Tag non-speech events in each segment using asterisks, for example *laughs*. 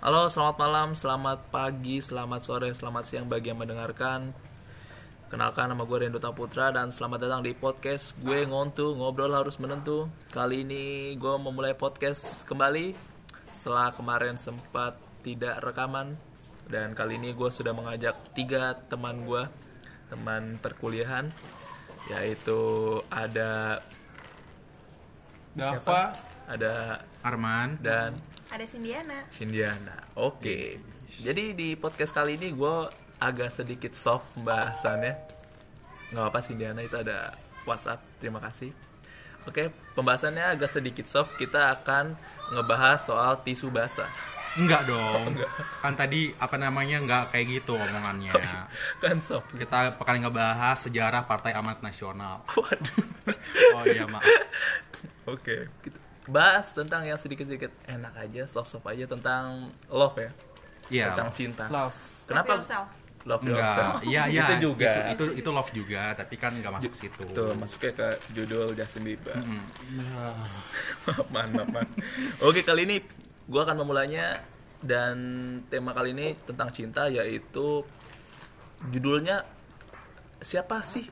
Halo, selamat malam, selamat pagi, selamat sore, selamat siang bagi yang mendengarkan. Kenalkan nama gue Rendo Putra dan selamat datang di podcast gue ngontu ngobrol harus menentu. Kali ini gue memulai podcast kembali setelah kemarin sempat tidak rekaman dan kali ini gue sudah mengajak tiga teman gue teman perkuliahan yaitu ada Dava, ada Arman dan Ada Sindiana. Sindiana. Oke. Jadi di podcast kali ini gue agak sedikit soft pembahasannya. Nggak apa Sindiana itu ada WhatsApp. Terima kasih. Oke, pembahasannya agak sedikit soft. Kita akan ngebahas soal tisu basah. enggak dong kan tadi apa namanya enggak kayak gitu omongannya Kan soft. kita akan ngebahas sejarah Partai Amanat Nasional Waduh. oh iya maaf Oke. Kita bahas tentang yang sedikit-sedikit enak aja, soft-soft aja tentang love ya. iya Tentang cinta. Love. Kenapa? Love yourself. Love yourself. iya *laughs* iya Itu juga. itu, itu, itu love juga tapi kan nggak masuk situ Tuh, masuknya ke judul Justin Bieber. mantap, *laughs* mantap. Oke, kali ini gua akan memulainya dan tema kali ini tentang cinta yaitu judulnya siapa sih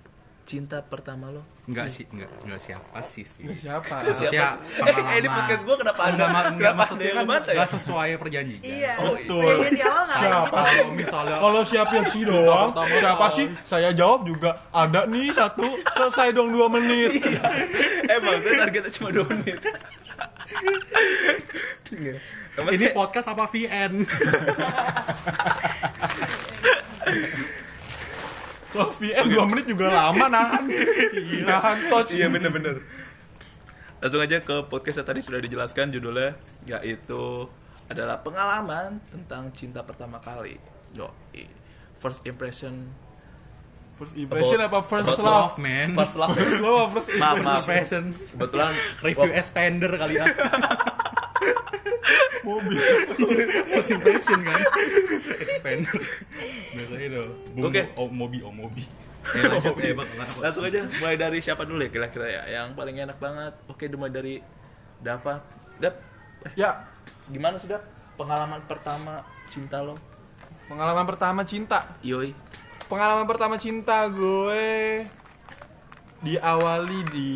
cinta pertama lo? enggak sih enggak enggak siapa sih sih Siapa? Maksudnya Eh, di podcast gua kenapa ada enggak, enggak, maksudnya kan ngebantah ya? enggak sesuai perjanjian Iya. Oh, Betul. Jadi di awal nggak Siapa? kalau misalnya Kalau siapa yang sih doang? Siapa sih? Saya jawab juga ada nih satu. Selesai dong dua menit. Emang saya targetnya cuma 2 menit. Emang ini podcast apa VN *laughs* Kalau VN dua menit juga lama nahan. Nahan touch. Iya bener-bener Langsung aja ke podcast yang tadi sudah dijelaskan judulnya Yaitu adalah pengalaman tentang cinta pertama kali Yo, First impression First impression About- apa first about love? man First love First love first impression? maaf Kebetulan review expander kali ya *laughs* *laughs* Mobil. first impression kan expander biasanya itu Oke. oh mobi oh mobi Ya, lanjut, ya, Bang. Langsung aja mulai dari siapa dulu ya kira-kira ya Yang paling enak banget Oke mulai dari Dava Dap, Ya, gimana sih Dap? Pengalaman pertama cinta lo? pengalaman pertama cinta. Yoi Pengalaman pertama cinta gue diawali di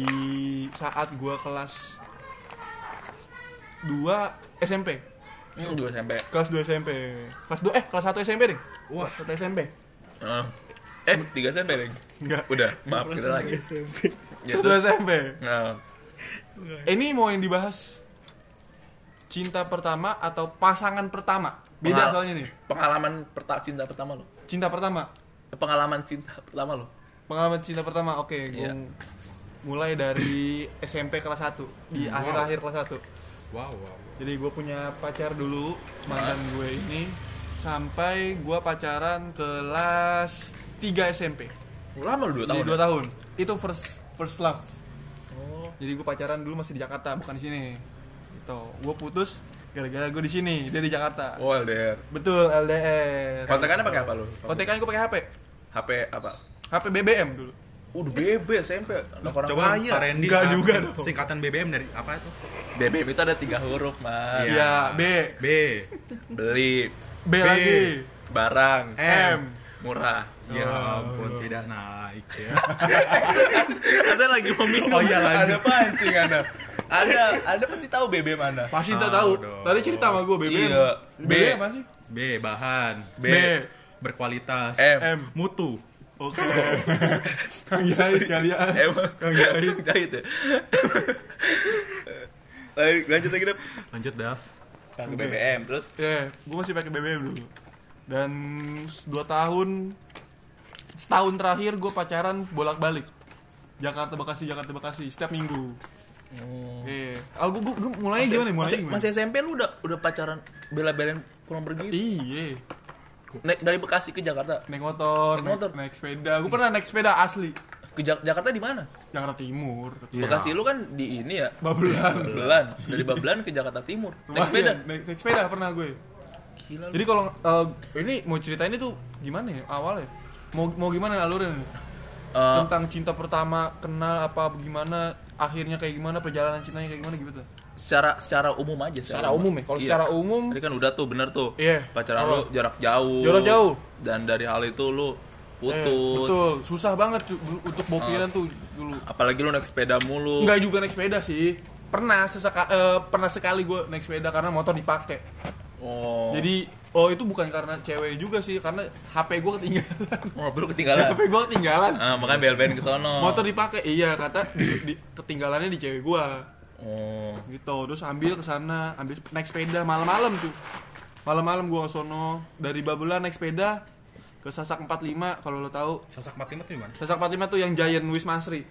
saat gue kelas 2 SMP. Hmm, dua SMP Kelas 2 SMP. Kelas 2 eh kelas 1 SMP deh. Wah. Kelas 1 SMP. Eh, Eh, tiga SMP deh Enggak. Udah, maaf kita lagi Ya, 1 terus? SMP. Nah, Ini mau yang dibahas cinta pertama atau pasangan pertama? Beda Pengal- soalnya nih. pengalaman perta cinta pertama lo Cinta pertama. Eh, pengalaman cinta pertama lo Pengalaman cinta pertama. Oke, gue Iya. mulai dari SMP kelas 1 di Wow. akhir-akhir kelas 1. Wow wow Jadi gue punya pacar dulu mantan gue ini sampai gue pacaran kelas 3 SMP. lama lo dua tahun dua ya? tahun. Itu first first love. oh Jadi gue pacaran dulu masih di Jakarta, bukan di sini. Gitu. Gue putus gara-gara gue di sini, dia di Jakarta. oh LDR Betul, LDR. kontekannya pakai apa lo Kontekan gue pakai HP. HP apa HP BBM dulu. Udah BB SMP anak orang coba kaya Pak Randy Enggak juga dong. singkatan BBM dari apa itu BBM itu ada tiga huruf man Iya. Iya, B, B beli B, B. lagi. barang M. murah ya ampun tidak naik ya *laughs* Anda lagi mau minum Oh, iya, ada pancing anda anda anda pasti tahu BBM anda Pasti tak Tahu tahu. dong. Tadi cerita sama gue BBM. Iya. B. B apa sih? B bahan B, B. berkualitas M M. mutu Oke. Kang Jahit kali ya. M Kang Jahit. jahit ya Lanjut- lagi deh lanjut Dav pakai BBM terus Ya, gue masih pakai BBM dulu. Dan dua tahun setahun terakhir gue pacaran bolak-balik. Jakarta Bekasi Jakarta Bekasi setiap minggu. Iya. Ah, gue, gue, gue mulainya masih, gimana? Mulainya masih, gimana? masih SMP lu udah udah pacaran bela-belain pulang pergi Iya. Naik dari Bekasi ke Jakarta Naik motor, Naik motor. naik sepeda. Gue pernah naik sepeda asli. ke Jak- Jakarta di mana Jakarta Timur. Iya. Bekasi lu kan di ini ya Babelan. Babelan dari Babelan ke Jakarta Timur naik sepeda Lumayan, Naik, naik sepeda pernah gue. gila Jadi kalau eh, ini mau ceritain itu gimana ya awalnya? Mau mau gimana alurnya? Eh, Tentang cinta pertama, kenal apa gimana, akhirnya kayak gimana, perjalanan cintanya kayak gimana gitu. Secara secara umum aja secara umum ya kalau Iya. secara umum Tadi kan udah tuh bener tuh. Iya. Pacaran lu jarak jauh. Jarak jauh. Dan dari hal itu lu eh, putus. betul susah banget untuk bokilan tuh dulu Apalagi lu naik sepeda mulu. Enggak juga naik sepeda sih pernah seseka, eh, pernah sekali gue naik sepeda karena motor dipakai Oh. jadi oh itu bukan karena cewek juga sih karena HP gue ketinggalan mobil lu ketinggalan. HP gue ketinggalan Ah, makanya bel-belin ke sono. motor dipakai iya kata di, di- ketinggalannya di cewek gue Oh. gitu terus ambil ke sana ambil naik sepeda malam-malam tuh malam-malam gue ke sono dari Babelan naik sepeda ke Sasak 45 kalau lo tahu Sasak 45 tuh gimana? Sasak 45 tuh yang Giant Wismasri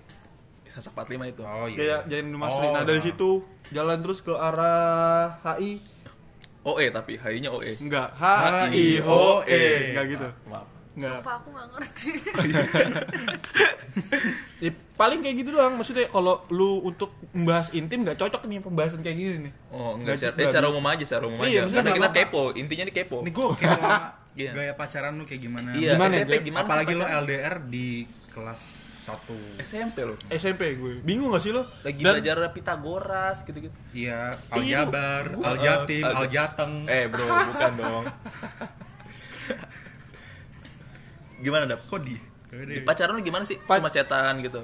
Sasak 45 itu. Oh kayak Giant Wismasri Oh, nah dari nah. situ jalan terus ke arah HI OE tapi HI-nya OE. enggak H I O E enggak gitu Maaf. Enggak Apa aku nggak ngerti. *laughs* Ya, paling kayak gitu doang maksudnya kalau lu untuk membahas intim nggak cocok nih pembahasan kayak gini nih Oh, enggak Nggak- secara, eh, nggak secara umum aja, secara umum Iya, aja. maksudnya Karena kita nggak kepo, intinya ini kepo. Ini gue kayak Iya. gaya pacaran lu kayak gimana? Iya, Gimana, SMP Jep? gimana Apalagi pacaran? LDR di kelas 1 SMP lo. SMP gue bingung gak sih lo Lagi Dan- belajar Pitagoras gitu-gitu. Iya, Iya, Aljabar, Aljatim, Aljateng. Eh, bro, bukan dong. *laughs* gimana, Dap? kok di? Di pacaran lu gimana sih? Pa- Cuma cetan gitu.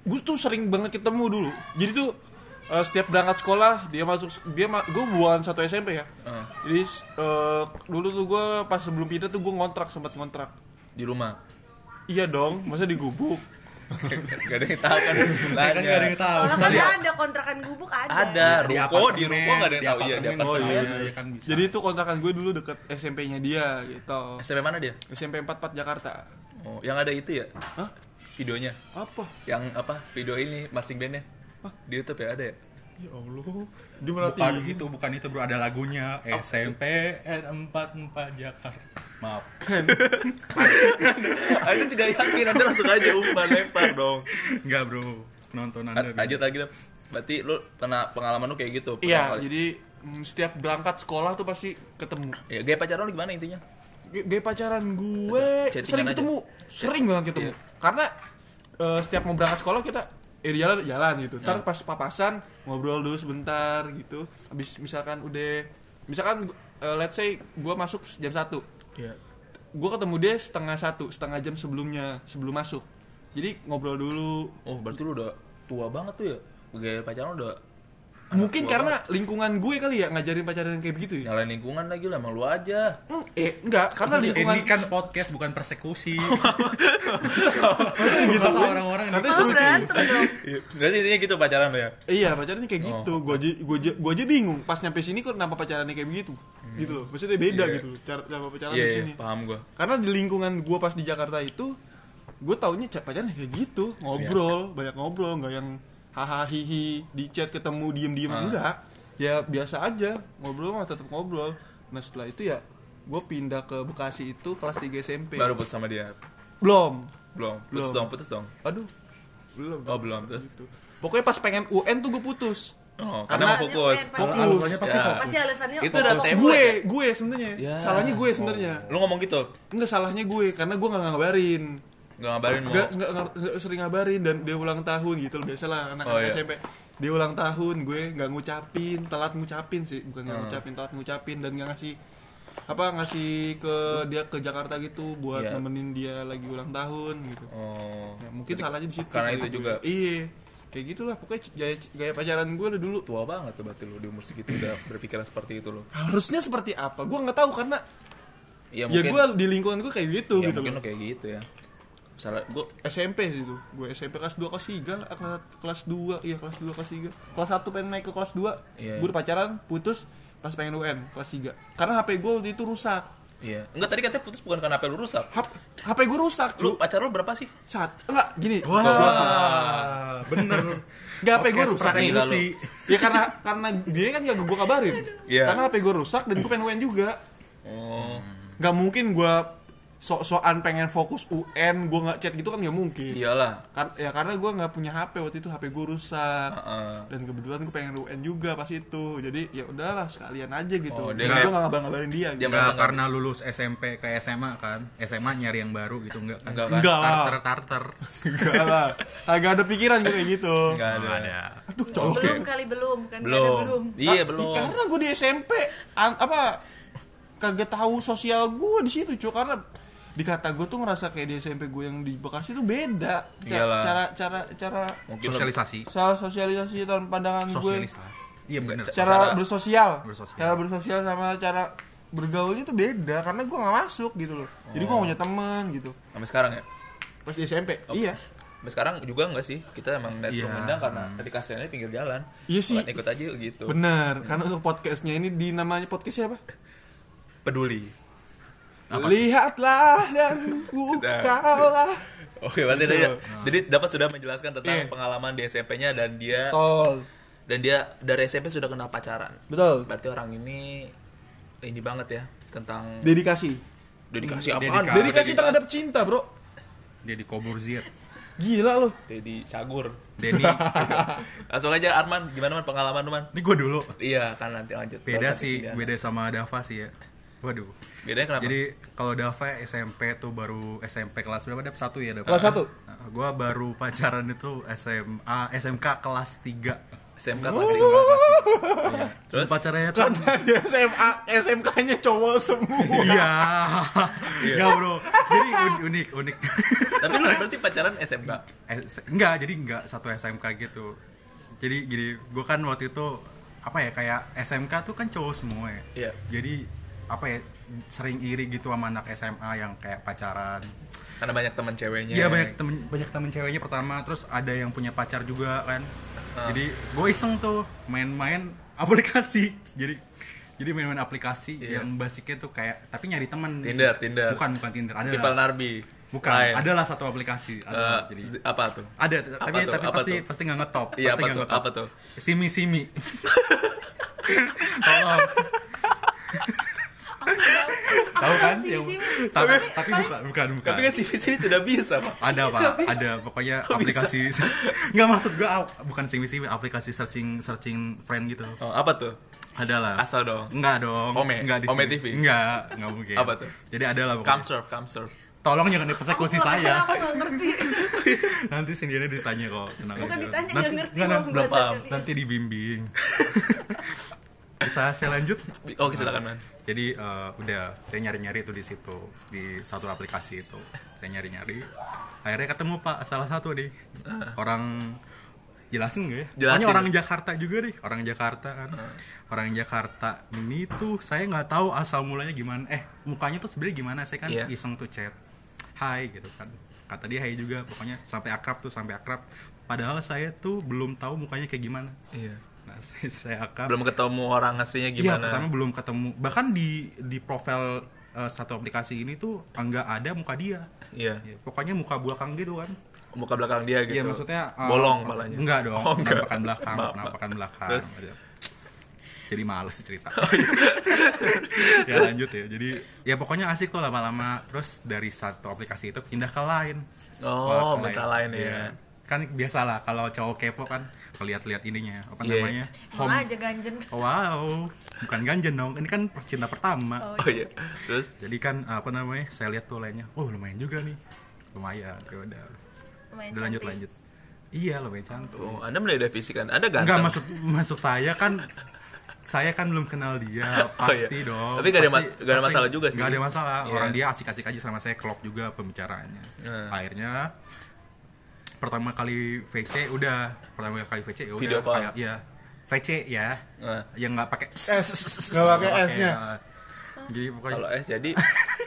gue tuh sering banget ketemu dulu jadi tuh eh, setiap berangkat sekolah dia masuk dia ma gue bukan satu SMP ya Eh, jadi eh, dulu tuh gue pas sebelum pindah tuh gue ngontrak sempat ngontrak di rumah. iya dong masa digubuk gak ada yang tahu kan. Kan gak ada yang tahu. Kalau kan ada kontrakan gubuk ada. Ada, di ruko di ruko gak ada yang tahu. Iya, di apartemen. oh iya, iya, iya. kan bisa. jadi itu kontrakan gue dulu deket SMP-nya dia gitu SMP mana dia? SMP 44 Jakarta Oh, yang ada itu ya? Hah? Videonya. apa Yang apa? Video ini marching band-nya. Di YouTube ya ada ya? ya Allah dia Bukan itu, bukan itu bro, ada lagunya SMP N44 Jakarta. Maaf. Itu tidak yakin, Anda langsung aja umpan lempar dong. Enggak bro, nonton A- anda. Lanjut lagi dong. Berarti lu pernah pengalaman lu kayak gitu? Iya, jadi mm, setiap berangkat sekolah tuh pasti ketemu. Ya, gaya pacaran lu gimana intinya? Gaya pacaran gue Chattingan sering aja. ketemu, sering banget ketemu. Karena eh, setiap mau berangkat sekolah kita eh jalan jalan gitu. Ntar pas papasan ngobrol dulu sebentar gitu. Habis misalkan udah misalkan eh, let's say gue masuk jam 1 Iya. gue ketemu dia setengah satu setengah jam sebelumnya sebelum masuk jadi ngobrol dulu Oh, berarti lu udah tua banget tuh ya? Gaya pacaran udah mungkin tua karena lingkungan gue kali ya ngajarin pacaran yang kayak begitu ya nyalain lingkungan lagi lah, emang lu aja. Hmm, eh enggak karena lingkungan Ini kan podcast bukan persekusi. *laughs* gitu orang-orang Nanti seru cuy. dong. Iya. Berarti intinya gitu pacaran ya? Iya pacarannya kayak gitu. Oh. Gue aja gue aja gue aja bingung pas nyampe sini kok kenapa pacarannya kayak begitu. Gitu loh. Maksudnya beda Iya. gitu loh, cara cara pacaran Iya, di iya, sini. paham gua. Karena di lingkungan gue pas di Jakarta itu gue taunya ca- pacaran kayak gitu, ngobrol, banyak ngobrol, nggak yang hahaha hihi di chat ketemu diem-diem Ah. enggak. Ya biasa aja, ngobrol mah tetap ngobrol. Nah, setelah itu ya gue pindah ke Bekasi itu kelas 3 SMP. Baru putus sama dia. Belum. Belum. Putus Belum. dong, putus dong. Aduh. Belum. Oh, belum terus. Pokoknya pas pengen UN tuh gue putus. Oh, Karena- karena mau fokus. Pasti- Fokus. Alasannya pasti Ya. fokus. Pasti alasannya Itu oh, udah oh, tembok. gue ya? gue sebenarnya Ya. salahnya gue sebenarnya Lu ngomong gitu? enggak salahnya gue karena gue nggak ngabarin Gak ngabarin mau. nggak nggak nggak- nggak sering ngabarin dan dia ulang tahun gitu loh biasalah anak Oh, anak iya. SMP dia ulang tahun gue nggak ngucapin telat ngucapin sih bukan nggak Hmm. ngucapin telat ngucapin dan nggak ngasih apa ngasih ke dia ke Jakarta gitu buat Iya. nemenin dia lagi ulang tahun gitu Oh. Ya, mungkin salahnya di situ karena itu gue. juga. iya kayak gitulah pokoknya gaya, gaya pacaran gue lah dulu tua banget tuh berarti lu di umur segitu udah *clears throat* berpikiran seperti itu lo. harusnya seperti apa gue nggak tahu karena Ya ya gue di lingkungan gue kayak gitu ya gitu mungkin lo kayak gitu ya. Misalnya gua SMP sih itu gue SMP kelas 2 kelas 3 lah, kelas, kelas 2 iya kelas 2 kelas 3 kelas 1 pengen naik ke kelas 2 Iya. gue udah pacaran putus pas pengen UN kelas 3 karena HP gue waktu itu rusak iya. Enggak tadi katanya putus bukan karena HP lu rusak. Hap, HP gue rusak Lu pacar lu berapa sih? saat enggak gini Wah, bener. enggak HP gue rusak lu. persekusi. ya karena karena dia kan gak gue kabarin Iya. karena HP gue rusak dan gue pengen UN juga Oh. nggak mungkin gue sok-sokan pengen fokus UN gue nggak chat gitu kan nggak mungkin. Iyalah. Kar- ya karena gue nggak punya HP waktu itu HP gue rusak. Heeh. dan kebetulan gue pengen UN juga pas itu. Jadi ya udahlah sekalian aja gitu. Oh, dia gue nggak ngabar-ngabarin dia Dia gitu. merasa Nggak karena lulus SMP ke SMA kan. SMA nyari yang baru gitu enggak kan? Enggak kan? enggak lah. Tarter tarter enggak lah. Kagak ada pikiran gue kayak gitu. Nggak ada. ada. Aduh cowok. Belum kali belum. Kan nggak ada belum. belum. Iya belum. karena gue di SMP apa kagak tahu sosial gue di situ cuy karena dikata gue tuh ngerasa kayak di SMP gue yang di Bekasi tuh beda. Ca- Iyalah. cara cara cara mungkin sosialisasi. soal sosialisasi dan pandangan gue sosialisasi. Iya benar Ca- cara, Cara- bersosial. Bersosial. cara bersosial sama cara bergaulnya tuh beda karena gue nggak masuk gitu loh. Jadi gue Oh. gak punya teman gitu. Sampai sekarang ya? Pas di SMP iya. Sampai sekarang juga enggak sih? Kita emang net Iya. Sumedang karena tadi kasihnya pinggir jalan. Iya sih. Bukan ikut aja gitu. Bener karena untuk podcastnya ini di namanya podcast siapa? Peduli lihatlah dan *laughs* bukalah. Oke, berarti Betul. dia, jadi dapat sudah menjelaskan tentang Iya. pengalaman di SMP-nya dan dia tol dan dia dari SMP sudah kenal pacaran. betul. Berarti orang ini ini banget ya tentang dedikasi. Dedikasi Dedika- apaan? dedikasi. Terhadap cinta bro. Dia di Koburzir gila loh Dedi Cagur. *laughs* Denny Langsung aja Arman, gimana man? Pengalaman lu man? ini gue dulu. Iya, kan nanti lanjut. beda sih beda sama Dava sih ya waduh Bedanya kenapa? Jadi kalau Dava SMP tuh baru SMP kelas berapa? Dap satu ya Dava? Kelas satu? Nah, gua baru pacaran itu SMA SMK kelas 3 SMK kelas tiga. Terus Terus pacarnya tuh karena di SMA SMK nya cowok semua Iya. Iya, Bro. Jadi un- unik, unik. tapi lu berarti pacaran SMK. Enggak, jadi enggak satu SMK gitu. Jadi gini, gua kan waktu itu apa ya kayak SMK tuh kan cowok semua ya. Iya. Jadi apa ya sering iri gitu sama anak SMA yang kayak pacaran. Karena banyak teman ceweknya. Iya banyak temen banyak temen ceweknya pertama, terus ada yang punya pacar juga kan. Ah. Jadi gue iseng tuh main-main *laughs* aplikasi. Jadi jadi main-main aplikasi Iya. yang basicnya tuh kayak tapi nyari teman. Tinder, Tinder. Bukan bukan Tinder, ada. People Narbi. Bukan, Lain. adalah satu aplikasi. Ada, jadi apa tuh? ada Apa tapi tuh? tapi Apa pasti tuh? pasti nggak ngetop. Iya, pasti apa nggak tuh? ngetop. Apa tuh? Simi simi. *laughs* Tolong. Tahu kan? Yang-. Tapi Tapi- bukan bukan bukan. Tapi kan CV sini tidak bisa, Pak. ada pak ada pokoknya aplikasi *laughs* nggak maksud gua bukan sing sing aplikasi searching searching friend gitu Oh, apa tuh? ada lah Asal dong. Enggak dong Ome? Enggak di Ome. TV? Enggak Enggak mungkin Apa tuh? Jadi ada lah Come pokoknya surf, come surf. Tolong jangan dipersekusi Aku nggak- saya aku nggak ngerti *laughs* Nanti sendiri ditanya kok tenang bukan aja. ditanya nanti, nggak ngerti nggak, nanti, nanti dibimbing *laughs* Bisa saya lanjut? *laughs* Oke, silakan, Man. Jadi eh, udah saya nyari-nyari tuh di situ di satu aplikasi itu. Saya nyari-nyari. Akhirnya ketemu Pak salah satu nih. Orang jelasin nggak ya? Jelasin. Pokoknya orang Jakarta juga nih, orang Jakarta kan. Orang Jakarta ini tuh saya nggak tahu asal mulanya gimana. Eh, mukanya tuh sebenarnya gimana? Saya kan Iya. iseng tuh chat. Hai gitu kan. Kata dia hai juga, pokoknya sampai akrab tuh sampai akrab. Padahal saya tuh belum tahu mukanya kayak gimana. Iya. *laughs* Saya, akrab. Belum ketemu orang aslinya Iya, gimana? pertama belum ketemu. Bahkan di di profil eh, satu aplikasi ini tuh enggak ada muka dia. Iya. Ya, pokoknya muka belakang gitu kan. Muka belakang dia gitu. Iya, maksudnya eh, bolong malahnya. Enggak dong, Oh, enggak. penampakan belakang, penampakan belakang. Terus? Jadi males cerita. Oh, iya. *laughs* ya lanjut ya. Jadi ya pokoknya asik tuh lama-lama. Terus dari satu aplikasi itu pindah ke lain. Oh, ke minta lain ya. Iya. Kan biasalah kalau cowok kepo kan lihat-lihat ininya apa Iya. namanya? Emang aja ganjen Oh, wow, bukan ganjen dong. Ini kan cinta pertama. Oh iya. Terus Jadi kan apa namanya? Saya lihat tuh lainnya. Oh, lumayan juga nih. Lumayan. Ya udah. Lumayan Udah lanjut cantik. lanjut. Iya, lumayan cantik. oh, Anda mulai dari fisik kan? Anda ganteng. Enggak maksud maksud saya kan saya kan belum kenal dia, *laughs* Oh, iya. pasti dong. Tapi nggak ada Pasti- ma- nggak ada pasti masalah juga sih. nggak ada masalah. Iya. Orang dia asik-asik aja sama saya, klop juga pembicaraannya. Hmm. Akhirnya pertama kali VC udah. Pertama kali VC ya udah. Video kayak ya. VC ya. Nah, yang nggak pakai S, nggak pakai S-nya. jadi pokoknya kalau S jadi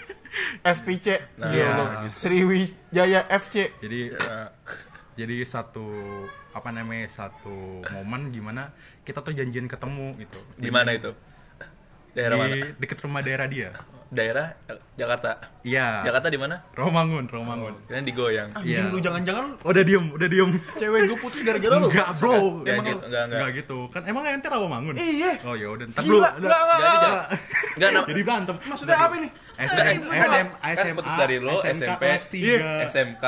*laughs* SVC Nah, loh. Sriwijaya FC jadi jadi satu apa namanya satu momen gimana kita tuh janjian ketemu gitu. Di mana itu? Daerah di mana? deket rumah daerah dia Daerah Jakarta. iya Jakarta di mana? Romangun Romangun Kalian digoyang. anjing Iya. lu jangan-jangan udah diem udah diem cewek gue putus gara-gara lu enggak bro Ya, emang gitu. Enggak, enggak. enggak gitu kan emang ente Rawamangun Iya. oh ya udah ntar Gila, dulu enggak, enggak, Jadi enggak. jangan, Enggak, jadi berantem Maksudnya apa ini? SM, SM, kan SMA, putus dari lo, SMP, kelas. 3 SMK?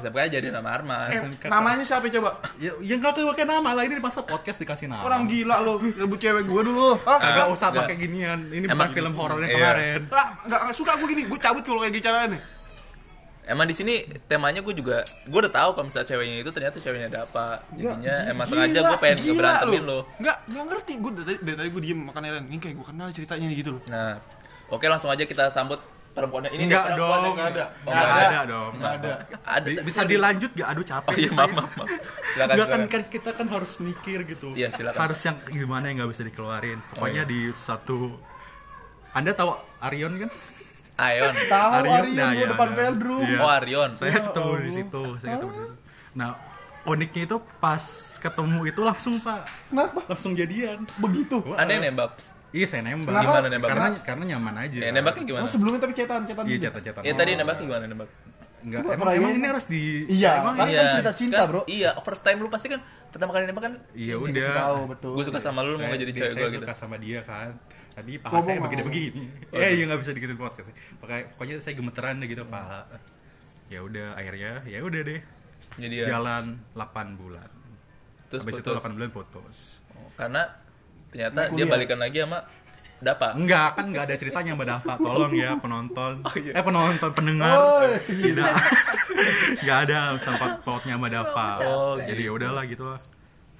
SMK jadi nama Arman. Eh, SMK. namanya siapa coba? ya, ya nggak tahu pakai nama lah ini masa podcast dikasih nama Orang gila lo, rebut cewek gue dulu. Ah, Kagak usah pakai ginian ini bukan film horornya Iya. kemarin ah, nggak nggak suka gue gini, gue cabut kalau kayak gitu caranya. Emang di sini temanya gue juga gue udah tahu kalau misalnya ceweknya itu ternyata ceweknya ada apa. Jadinya emang sengaja gue pengen ngeberantemin lo. Enggak, enggak ngerti. Gue dari, dari tadi gue diem makan air. Ini kayak gue kenal ceritanya gitu loh. Nah, oke langsung aja kita sambut perempuannya. Ini Enggak dong, yang- nggak ada. Oh, Nggak nggak ada dong. Enggak ada. Ada. Bisa dilanjut gak? Aduh capek. Oh iya, maaf, maaf, maaf. Silakan, Enggak kan, kan kita kan harus mikir gitu. Iya, silakan. Harus yang gimana yang nggak bisa dikeluarin. Pokoknya iya. di satu Anda tahu Arion kan? Ayon. *laughs* Tahu Arion, nah, gue ya, depan ada. Veldrum. Iya. Oh, Arion. Saya ketemu di situ, saya ketemu di situ. Nah, uniknya itu pas ketemu itu langsung Pak, Kenapa? langsung jadian. Begitu. Anda yang nembak. Iya, saya nembak. Kenapa? Gimana nembaknya? Karena karena nyaman aja. Ya, nembaknya gimana? Oh, sebelumnya tapi cetan, cetan. Iya, juga. cetak-cetak. Ya tadi nembaknya gimana nembak? Enggak, emang, emang ini. harus di Iya, emang kan kan cerita cinta, kan- Bro. Iya, first time lu pasti kan pertama kali nembak kan Iya Gue udah. tahu betul. gue suka sama lu mau jadi cewek gue gitu. suka sama dia kan tadi paha Ngomong saya begini-begini eh iya nggak bisa digitu podcast pokoknya pokoknya saya gemeteran deh gitu paha ya udah akhirnya ya udah deh. Jadi ya. jalan 8 bulan. Terus habis itu. 8 bulan putus. Oh, Karena ternyata dia balikan lagi sama Dapa. enggak kan enggak ada ceritanya mbak Dava *laughs* tolong ya penonton. Iya. eh penonton pendengar. Oh, tidak. Nggak ada sempat pautnya mbak Dava Oh, jadi ya udahlah gitu lah.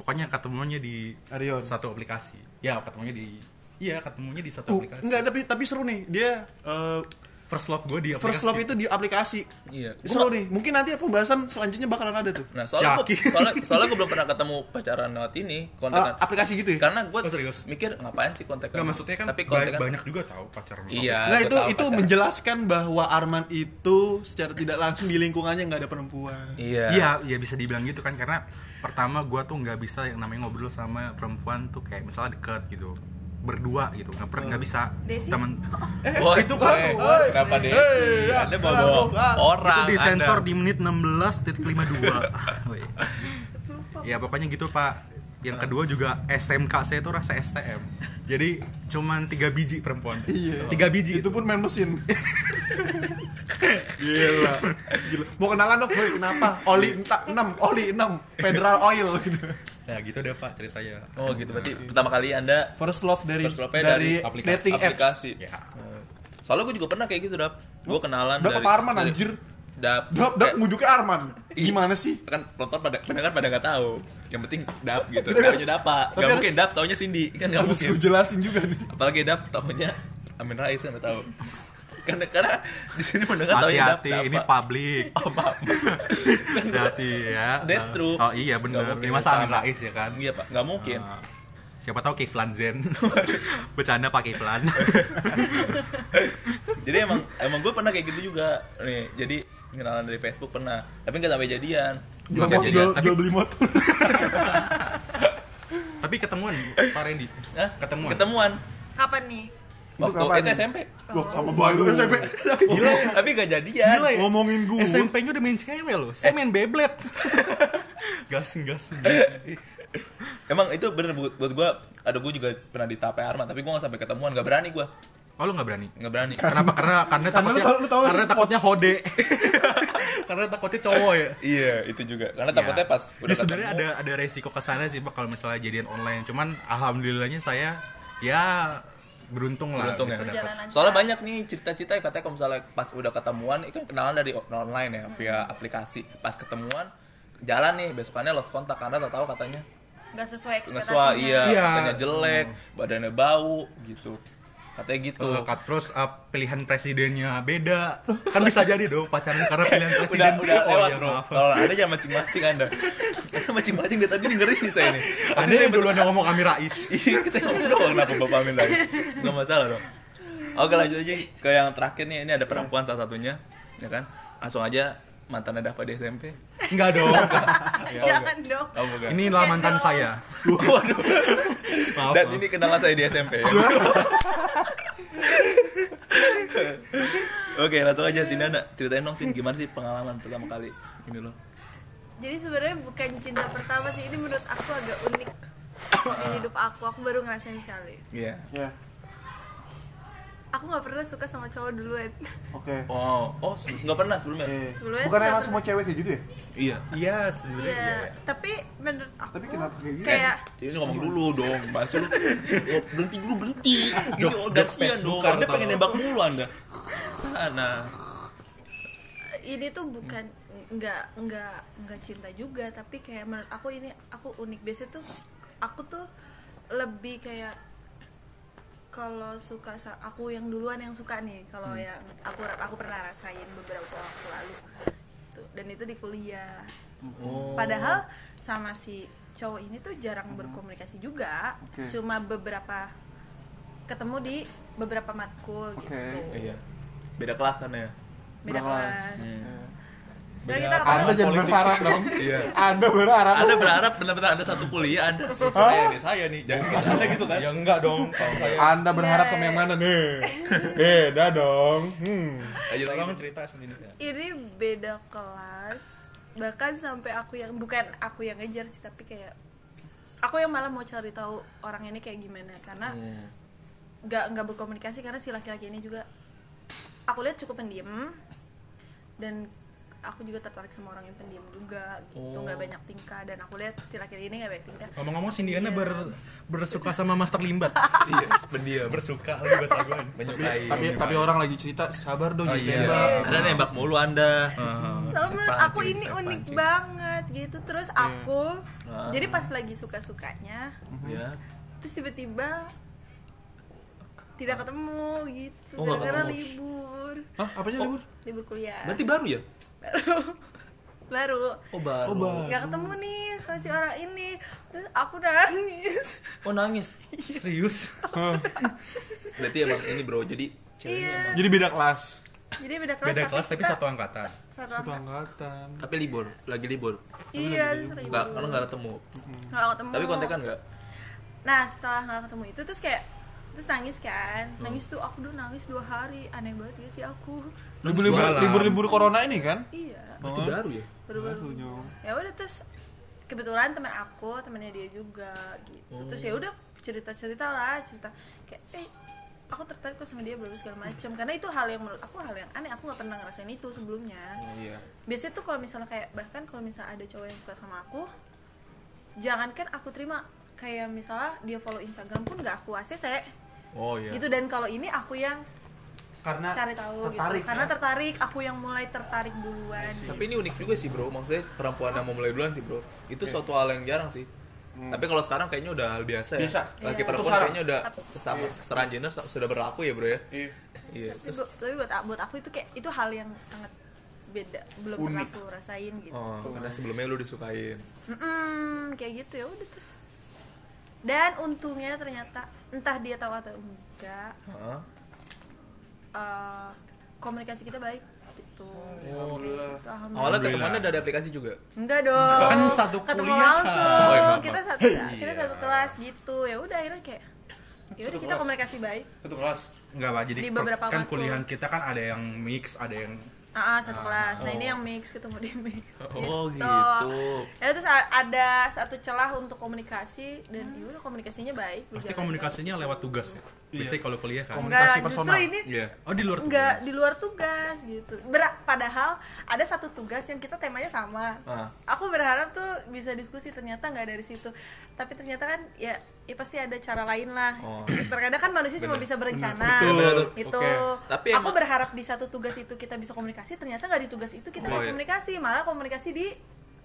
Pokoknya ketemunya di Arion. satu aplikasi. Ya ketemunya di iya ketemunya di satu Uh, aplikasi enggak tapi tapi seru nih. Dia eh, first love gue di aplikasi first love itu di aplikasi. Iya. Gua Seru nih. Mungkin nanti pembahasan selanjutnya bakalan ada tuh. Nah, soalnya gua, soalnya soalnya gue belum pernah ketemu pacaran lewat ini kontekan. aplikasi gitu ya? Karena gue Oh, serius? mikir ngapain sih kontekan? Nggak maksudnya kan Tapi kontekan banyak juga tahu pacaran Iya. Nah itu itu pacaran. menjelaskan bahwa Arman itu secara tidak langsung di lingkungannya nggak ada perempuan. Iya. Iya, iya bisa dibilang gitu kan karena pertama gua tuh nggak bisa yang namanya ngobrol sama perempuan tuh kayak misalnya deket gitu berdua gitu nggak per- nggak bisa Desi? teman *laughs* Oh, itu kok. Eh, kenapa deh? Hey, Anda ya, bawa kenapa? orang. itu disensor Anda. di menit 16.52 *laughs* Woi. ya pokoknya gitu pak yang kedua juga SMK saya tuh rasa STM jadi cuman tiga biji perempuan Iya. tiga biji Itu pun main mesin. *laughs* Gila. Gila. Mau kenalan dong, boy, kenapa? Oli entah 6, oli 6, Federal Oil gitu. Ya gitu deh pak ceritanya Oh, gitu berarti pertama kali Anda First love dari First love-nya dari, dari aplikasi- dating apps. aplikasi. ya Soalnya gue juga pernah kayak gitu, Dap. Gue kenalan Dap apa Arman, anjir? Dap. Dap, dap ngujuknya Arman. Gimana sih? kan penonton pada pendengar pada nggak tahu yang penting dap gitu taunya harus- dapa tapi nggak harus- mungkin dap taunya Cindy kan nggak Harus mungkin gue jelasin juga nih. apalagi dap taunya Amin Rais kan tahu karena karena di sini mendengar hati-hati dapa. ini publik oh *laughs* maaf hati-hati ya. That's true. oh iya benar ini masa Amin. Rais ya kan? Iya pak. Nggak mungkin. Ah, siapa tahu Kiflan Zen. *laughs* Bercanda pakai Kiflan. *laughs* Jadi emang emang gue pernah kayak gitu juga. Nih jadi kenalan dari Facebook pernah. Tapi nggak sampai jadian. Jual, jual, jadian. jual, beli motor. tapi ketemuan Pak Randy. Hah? ketemuan. Ketemuan. Kapan nih? Waktu itu nih? SMP Wah, sama baru SMP. gila. *laughs* Tapi nggak jadian. Gila ya? Ngomongin gue. SMP-nya udah main cewek loh. Saya main Beyblade. *laughs* Gasing gasing. *laughs* Emang itu bener buat, buat gue, ada gue juga pernah ditape Arman, tapi gue gak sampai ketemuan, gak berani gue, oh lu nggak berani? Gak berani. kenapa karena karena Karena takutnya lu tau karena takutnya hode. Karena takutnya cowok ya. Iya, itu juga. Karena takutnya Ya. pas Jadi udah sebenarnya ketemu, ada ada resiko ke sana sih Pak kalau misalnya jadian online. Cuman alhamdulillahnya saya ya beruntung lah Beruntung ya? dapat. Soalnya banyak nih cerita-cerita yang katanya kalau misalnya pas udah ketemuan, itu kan kenalan dari online ya, via aplikasi. Pas ketemuan, jalan nih, besokannya lost kontak karena tak tahu katanya Nggak sesuai nggak ekspektasinya. suah, iya, Iya. katanya jelek, badannya bau, gitu. Katanya gitu. Kak, terus uh, pilihan presidennya beda. Kan bisa jadi dong pacaran karena pilihan udah presiden. udah oh, lewat iya, bro. Kalau ada jangan mancing-mancing anda. Anda mancing-mancing dari tadi dengerin nih saya nih. Anda yang duluan yang ngomong Amir Rais. Iya, saya ngomong doang kenapa Bapak Amin lagi. Enggak masalah dong. Oke, lanjut aja ke yang terakhir nih. Ini ada perempuan salah satunya, ya kan? Langsung aja mantannya Dava di SMP. Enggak dong. *laughs* Jangan dong. Oh, bukan. Inilah mantan saya. *laughs* Waduh. Maaf. Dan maaf. ini kenalan saya di SMP. ya. *laughs* Oke, langsung aja sini Nana. Ceritain dong sih gimana sih pengalaman pertama kali ini loh. Jadi sebenarnya bukan cinta pertama sih. Ini menurut aku agak unik *coughs* di hidup aku. Aku baru ngerasain sekali. Iya. Ya. Aku nggak pernah suka sama cowok duluan Oke. oh oh se- nggak pernah sebelumnya Eh, Sebelumnya Bukan emang semua cewek kayak gitu ya? iya iya sebenarnya iya iya. tapi menurut aku Tapi kenapa kayak gitu? kayak ini ngomong dulu dong, bahas lu. Oh, berhenti dulu, berhenti. Ini oh, gantian dong. Anda atau- pengen nembak mulu Anda. Nah, ini tuh bukan nggak nggak nggak cinta juga tapi kayak menurut aku ini aku unik biasanya tuh aku tuh lebih kayak kalau suka aku yang duluan yang suka nih kalau yang aku aku pernah rasain beberapa waktu lalu Tuh, dan itu di kuliah oh. padahal sama si cowok ini tuh jarang berkomunikasi juga Oke. cuma beberapa ketemu di beberapa matkul Oke. gitu Iya. Beda kelas kan ya? beda Berkelas. kelas Iya. Kita Anda jangan berharap dong. *laughs* Iya. Anda berharap. Anda berharap benar-benar Anda satu kuliah Anda saya nih, saya nih. Jangan gitu Anda gitu kan? ya enggak dong kalau saya Anda berharap sama yang mana nih? Beda dong. Hmm. Ayo tolong cerita sendiri ya ini beda kelas bahkan sampai aku yang bukan aku yang ngejar sih tapi kayak aku yang malah mau cari tahu orang ini kayak gimana karena Hmm. nggak nggak berkomunikasi karena si laki-laki ini juga aku lihat cukup pendiam dan aku juga tertarik sama orang yang pendiam juga gitu Oh. nggak banyak tingkah dan aku lihat si laki-laki ini nggak banyak tingkah ngomong-ngomong Cindiana Iya. ber, bersuka sama Master Limbat *laughs* Iya, pendiam. bersuka lagi bahasa gue Menyukai. Tapi tapi orang lagi cerita sabar dong Oh, gitu iya. ya. Anda nembak mulu Anda. Soalnya menurut Saya aku pancing, ini unik pancing. banget gitu terus aku Ah. jadi pas lagi suka-sukanya Ya. terus tiba-tiba tidak ketemu gitu Oh, gara-gara libur Hah, apanya libur? libur kuliah Berarti baru ya? *laughs* baru Oh, baru. Oh, baru. nggak ketemu nih sama si orang ini terus aku nangis Oh, nangis. serius *laughs* Berarti emang ini bro, jadi ceweknya iya emang Jadi beda kelas. jadi beda kelas beda kelas tapi satu angkatan satu Satu angka- angkatan. tapi libur, lagi libur. iya libur. karena enggak ketemu. nggak ketemu Tapi kontekan enggak? nah setelah nggak ketemu itu terus kayak terus nangis kan. Nangis tuh aku udah nangis dua hari. Aneh banget ya sih aku. Libur-libur libur-libur corona ini kan? iya. Berarti baru ya? baru-baru. Ya udah terus kebetulan teman aku temannya dia juga gitu. Terus ya udah cerita cerita lah cerita. Kayak eh aku tertarik kok sama dia berbagai segala macam karena itu hal yang menurut aku hal yang aneh. Aku nggak pernah ngerasain itu sebelumnya. Iya. biasanya tuh kalau misalnya kayak bahkan kalau misalnya ada cowok yang suka sama aku jangankan aku terima. Kayak misalnya dia follow Instagram pun nggak aku ACC Oh iya. gitu dan kalau ini aku yang Karena cari tahu tertarik, gitu karena kan? tertarik aku yang mulai tertarik duluan Tapi ini unik juga sih bro, maksudnya perempuan yang mau mulai duluan sih bro. Itu suatu hal yang jarang sih. Tapi kalau sekarang kayaknya udah hal biasa ya. Biasa. Laki Iya. perempuan kayaknya udah sama kesetaraan gender sudah berlaku ya bro ya. Iya. Iya. tapi, Terus tapi buat buat aku itu kayak itu hal yang sangat beda belum pernah Unik. aku rasain gitu oh, karena sebelumnya lu disukain. Mm-mm, kayak gitu ya udah terus dan untungnya ternyata entah dia tahu atau enggak Heeh. eh, komunikasi kita baik gitu Alhamdulillah. Alhamdulillah. Awalnya ketemuannya dari aplikasi juga. enggak dong Kan satu ketemu kuliah, kan? langsung Oh, iya, kita satu kita satu kelas gitu ya udah akhirnya kayak ya udah kita kelas. komunikasi baik Satu kelas. Enggak pak, jadi Di beberapa kan matkul. kuliahan kita kan ada yang mix, ada yang ah ah, satu kelas nah ini yang mix ketemu di mix *laughs* Oh Gitu. gitu. ya terus ada satu celah untuk komunikasi dan ya udah komunikasinya baik pasti komunikasinya lewat tugas ya. Biasanya kalau kuliah kan. Komunikasi enggak justru personal. ini Iya. Oh di luar enggak di luar tugas gitu Ber- padahal ada satu tugas yang kita temanya sama Ah. aku berharap tuh bisa diskusi ternyata nggak dari situ tapi ternyata kan ya ya pasti ada cara lain lah Oh. *clears throat* terkadang kan manusia cuma bisa berencana Betul, betul. itu Oke. Tapi aku emang- berharap di satu tugas itu kita bisa komunikasi ternyata nggak di tugas itu kita Oh, iya. komunikasi malah komunikasi di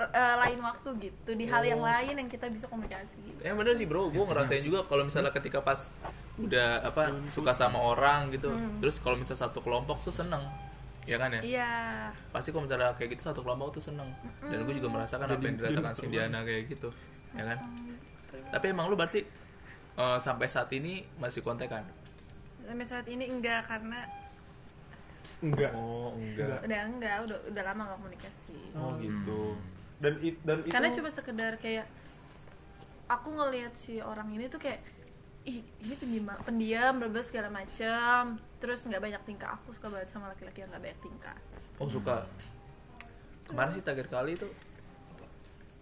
eh, lain waktu gitu di hal yang lain yang kita bisa komunikasi Ya bener sih bro, gue ngerasain juga kalau misalnya ketika pas udah apa suka sama orang gitu, terus kalau misalnya satu kelompok tuh seneng, ya kan ya? iya Pasti kalau misalnya kayak gitu satu kelompok tuh seneng, dan gue juga merasakan apa yang dirasakan si Diana kayak gitu, ya kan? Tapi emang lu berarti eh, sampai saat ini masih kontekan? sampai saat ini enggak karena Enggak. Oh enggak. udah enggak udah udah lama nggak komunikasi Oh gitu. Dan it, dan itu karena cuma sekedar kayak aku ngelihat si orang ini tuh kayak ih ini pendiam pendiam berbagai segala macam terus nggak banyak tingkah aku suka banget sama laki-laki yang nggak banyak tingkah Oh suka. Kemarin sih terakhir kali itu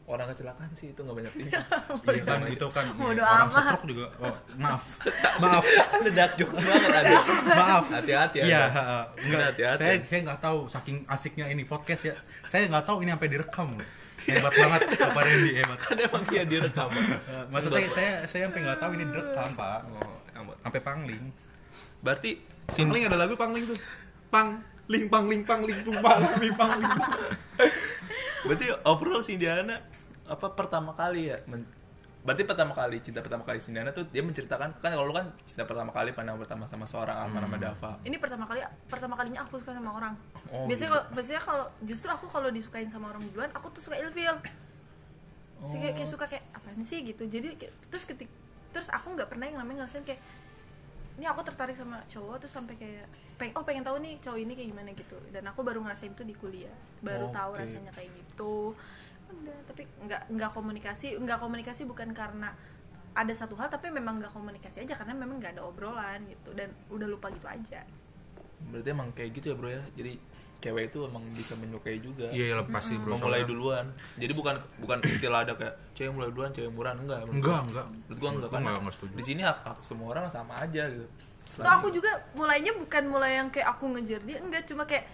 orang kecelakaan sih itu nggak banyak *laughs* tingkah Iya kan itu kan Bodo orang stroke juga. Oh, maaf. *laughs* maaf. ada dark jokes banget ada Maaf. hati-hati ada. Iya, heeh. enggak. Hati-hati. Saya saya nggak tahu saking asiknya ini podcast ya. Saya nggak tahu ini sampai direkam loh. Hebat banget Pak Randy, hebat. kan emang dia direkam *laughs* Maksudnya saya saya sampai nggak tahu ini direkam, Pak. oh. Sampai pangling. berarti Pangling ada lagu pangling tuh. Pang ling pangling pangling pung pangling pangling. berarti overall si Indiana apa pertama kali ya men- berarti pertama kali cinta pertama kali si Indiana tuh dia menceritakan kan kalau lu kan cinta pertama kali pandang pertama sama seorang Alma nama Dava. Ini pertama kali pertama kalinya aku suka sama orang. Oh, biasanya gitu. kalau biasanya kalau justru aku kalau disukain sama orang duluan aku tuh suka ilfil. Sih, kayak, kayak suka kayak apaan sih? gitu. Jadi kayak- terus ketik terus aku nggak pernah yang namanya ngerasain kayak ini aku tertarik sama cowok terus sampai kayak peng oh pengen tahu nih cowok ini kayak gimana gitu. Dan aku baru ngerasain itu di kuliah. Baru tahu Oke. rasanya kayak gitu udah tapi nggak nggak komunikasi nggak komunikasi bukan karena ada satu hal tapi memang nggak komunikasi aja karena memang nggak ada obrolan gitu dan udah lupa gitu aja berarti emang kayak gitu ya bro ya jadi cewek itu emang bisa menyukai juga Iya, pasti bro. memulai duluan jadi bukan bukan istilah ada kayak cewek mulai duluan cewek murahan enggak Enggak, enggak. menurut gua enggak Gua kan enggak- enggak setuju. di sini hak, hak semua orang sama aja gitu Tuh aku juga mulainya bukan mulai yang kayak aku ngejar dia enggak cuma kayak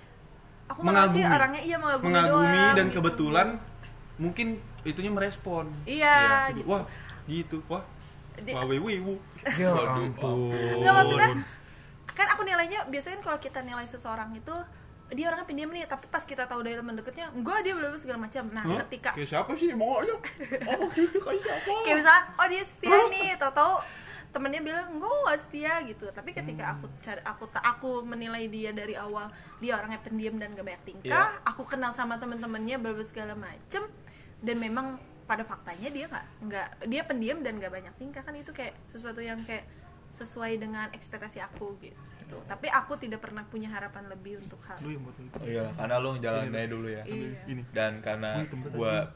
aku Mengagumi. orangnya iya mengagumi, Mengagumi doang, dan gitu. kebetulan mungkin itunya merespon. iya Gitu. gitu. Wah, gitu. Wah. Di- Wah, wiwu. Ya ampun. Enggak maksudnya kan aku nilainya biasanya kalau kita nilai seseorang itu dia orangnya pendiam nih tapi pas kita tahu dari teman deketnya enggak dia belum segala macam nah Hah? ketika Kayak siapa sih mau aja? *laughs* Oh, kayak siapa? kayak misalnya oh dia setia nih tau tahu temennya bilang enggak nggak setia gitu. Tapi ketika aku cari aku tak aku menilai dia dari awal dia orangnya pendiam dan gak banyak tingkah aku kenal sama temen-temennya berbagai segala macem dan memang pada faktanya dia nggak nggak dia pendiam dan gak banyak tingkah kan itu kayak sesuatu yang kayak sesuai dengan ekspektasi aku gitu. Tapi aku tidak pernah punya harapan lebih untuk hal Lu yang buat itu. oh iya karena lo ngejalanin aja dulu ya. Iya. Ini. dan karena gua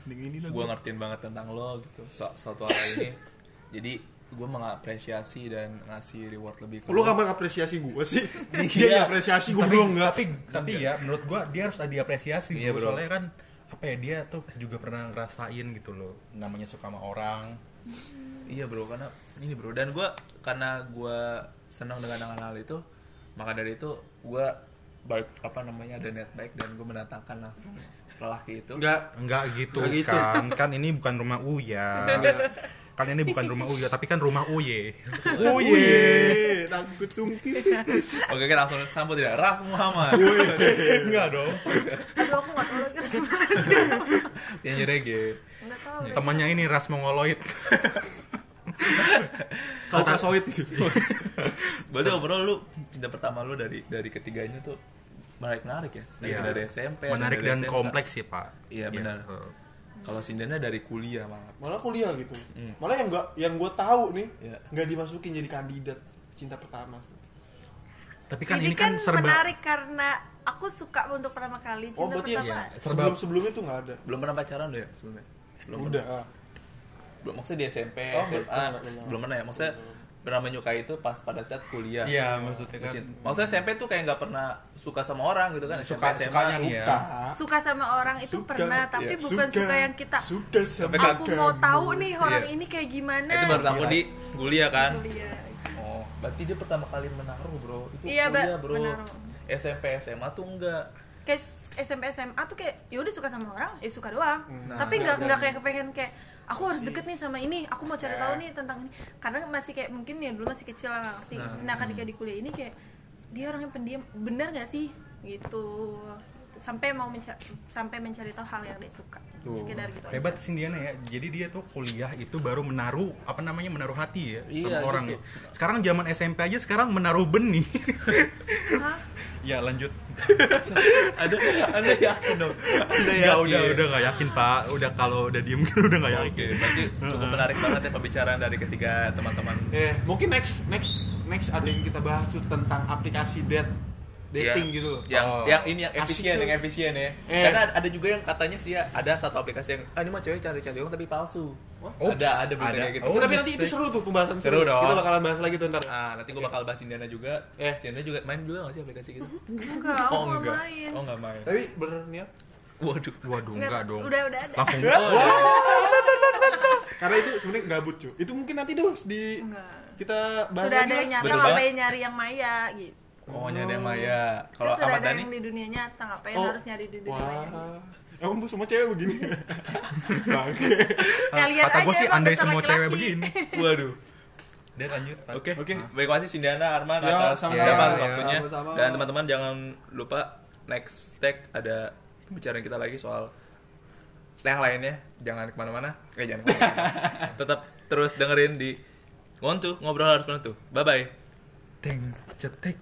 gua. ngertiin banget tentang lo gitu. So, suatu hal ini. *laughs* Jadi gua mengapresiasi dan ngasih reward lebih ke Lu lo. kapan apresiasi gua sih? *laughs* Iya. Dia apresiasi gua tapi, belum enggak. tapi tapi ya menurut gua dia harus diapresiasi Iya, bro. soalnya kan apa ya dia tuh juga pernah ngerasain gitu loh namanya suka sama orang Iya bro, karena ini bro dan gue karena gue senang dengan hal-hal itu, maka dari itu gue baik apa namanya ada niat baik dan gue mendatangkan langsung lelaki itu. Enggak. enggak gitu Nggak gitu. kan kan ini bukan rumah Uya *laughs* kan ini bukan rumah Uya tapi kan rumah Uye iya, takut tungki. Oke, kita langsung sambut tidak Ras Muhammad. enggak dong aduh aku nggak tahu lagi harus gimana Yang reggae. nggak tahu temannya ini ras mongoloid gitu. Berarti overall lu cinta pertama lu dari dari ketiganya tuh menarik menarik ya. Dari, Iya. dari SMP, menarik dari dan SMK. kompleks sih pak Iya benar. eh. Kalau Sindana dari kuliah malah. Malah kuliah gitu. Hmm. Malah yang gua yang gua tahu nih, Iya. nggak dimasukin jadi kandidat cinta pertama. tapi kan ini, ini kan serba menarik karena aku suka untuk pertama kali Oh, cinta berarti pertama ya, Serba- sebelum sebelumnya tuh nggak ada. Belum pernah pacaran lu ya sebelumnya? Belum. Udah. ah. Belum maksudnya di SMP, Oh, SMA, belum, enggak, enggak. belum pernah ya. Maksudnya pernah menyukai itu pas pada saat kuliah. iya maksudnya kan. Maksudnya SMP tuh kayak nggak pernah suka sama orang gitu kan Suka- SMP, SMA nih ya. Suka. suka sama orang itu Suka. pernah tapi Iya. bukan suka, yang kita Suka sama aku mau kamu. tahu nih orang Iya. ini kayak gimana itu baru tahu di kuliah kan Kuliah. oh berarti dia pertama kali menaruh bro itu Iya, kuliah bro menaruh. SMP SMA tuh enggak kayak SMP SMA tuh kayak yaudah suka sama orang ya suka doang Nah, tapi nggak nggak kayak kepengen kayak aku harus deket nih sama ini aku mau cari tahu nih tentang ini. Karena masih kayak mungkin ya dulu masih kecil lah ngerti. Nah. nah ketika di kuliah ini kayak dia orangnya pendiam. Bener nggak sih? Gitu sampai mau mencari sampai mencari tahu hal yang dia suka. Sekedar gitu hebat sih Diana ya. Jadi dia tuh kuliah itu baru menaruh apa namanya menaruh hati ya Iya, sama orang gitu. ya. Sekarang zaman SMP aja sekarang menaruh benih. Hah? ya lanjut. *laughs* Ada anda yakin dong? Anda ya udah udah nggak yakin pak. Udah kalau udah diem *laughs* udah nggak oke yakin. berarti cukup menarik banget ya pembicaraan dari ketiga teman-teman. Eh, mungkin next next next ada yang kita bahas tuh tentang aplikasi date dating Ya, gitu loh. yang Oh. yang ini yang efisien yang efisien ya Eh. karena ada juga yang katanya sih ya ada satu aplikasi yang ah ini mah cewek orang tapi palsu Oops. ada ada berita kayak gitu Oh, tapi nanti itu seru tuh pembahasan Seru dong. Kita bakalan bahas lagi tuh ntar. Ah, nanti gue bakal bahas Indiana juga. Eh. Indiana juga main juga gak sih aplikasi gitu? enggak oh nggak enggak. main Oh enggak main. Tapi bener niat Waduh. Waduh, enggak dong. udah udah ada Langsung Karena itu sebenarnya gabut cuy. Itu mungkin nanti tuh di Enggak. kita bahas sudah lagi ada yang ngapain banget. nyari yang maya gitu Oh, nyari yang Maya. Kalau kan Ahmad Dhani? yang di dunia nyata ngapain Oh. harus nyari di dunia maya. Wah. Emang bu semua cewek begini. *laughs* Bangke. kalian Kata gue sih emang andai semua laki-laki. cewek begini. *laughs* Waduh. Dia lanjut. Pak. Oke, Oke. Baik kasih Sindiana Arman Ya, atas sama-sama. ya, Ya, waktunya. sama-sama. Dan teman-teman jangan lupa next tag ada pembicaraan kita lagi soal yang lainnya. Jangan ke mana-mana. Eh jangan ke mana-mana. *laughs* Tetap terus dengerin di Ngontu ngobrol harus menentu. Bye bye. Teng cetek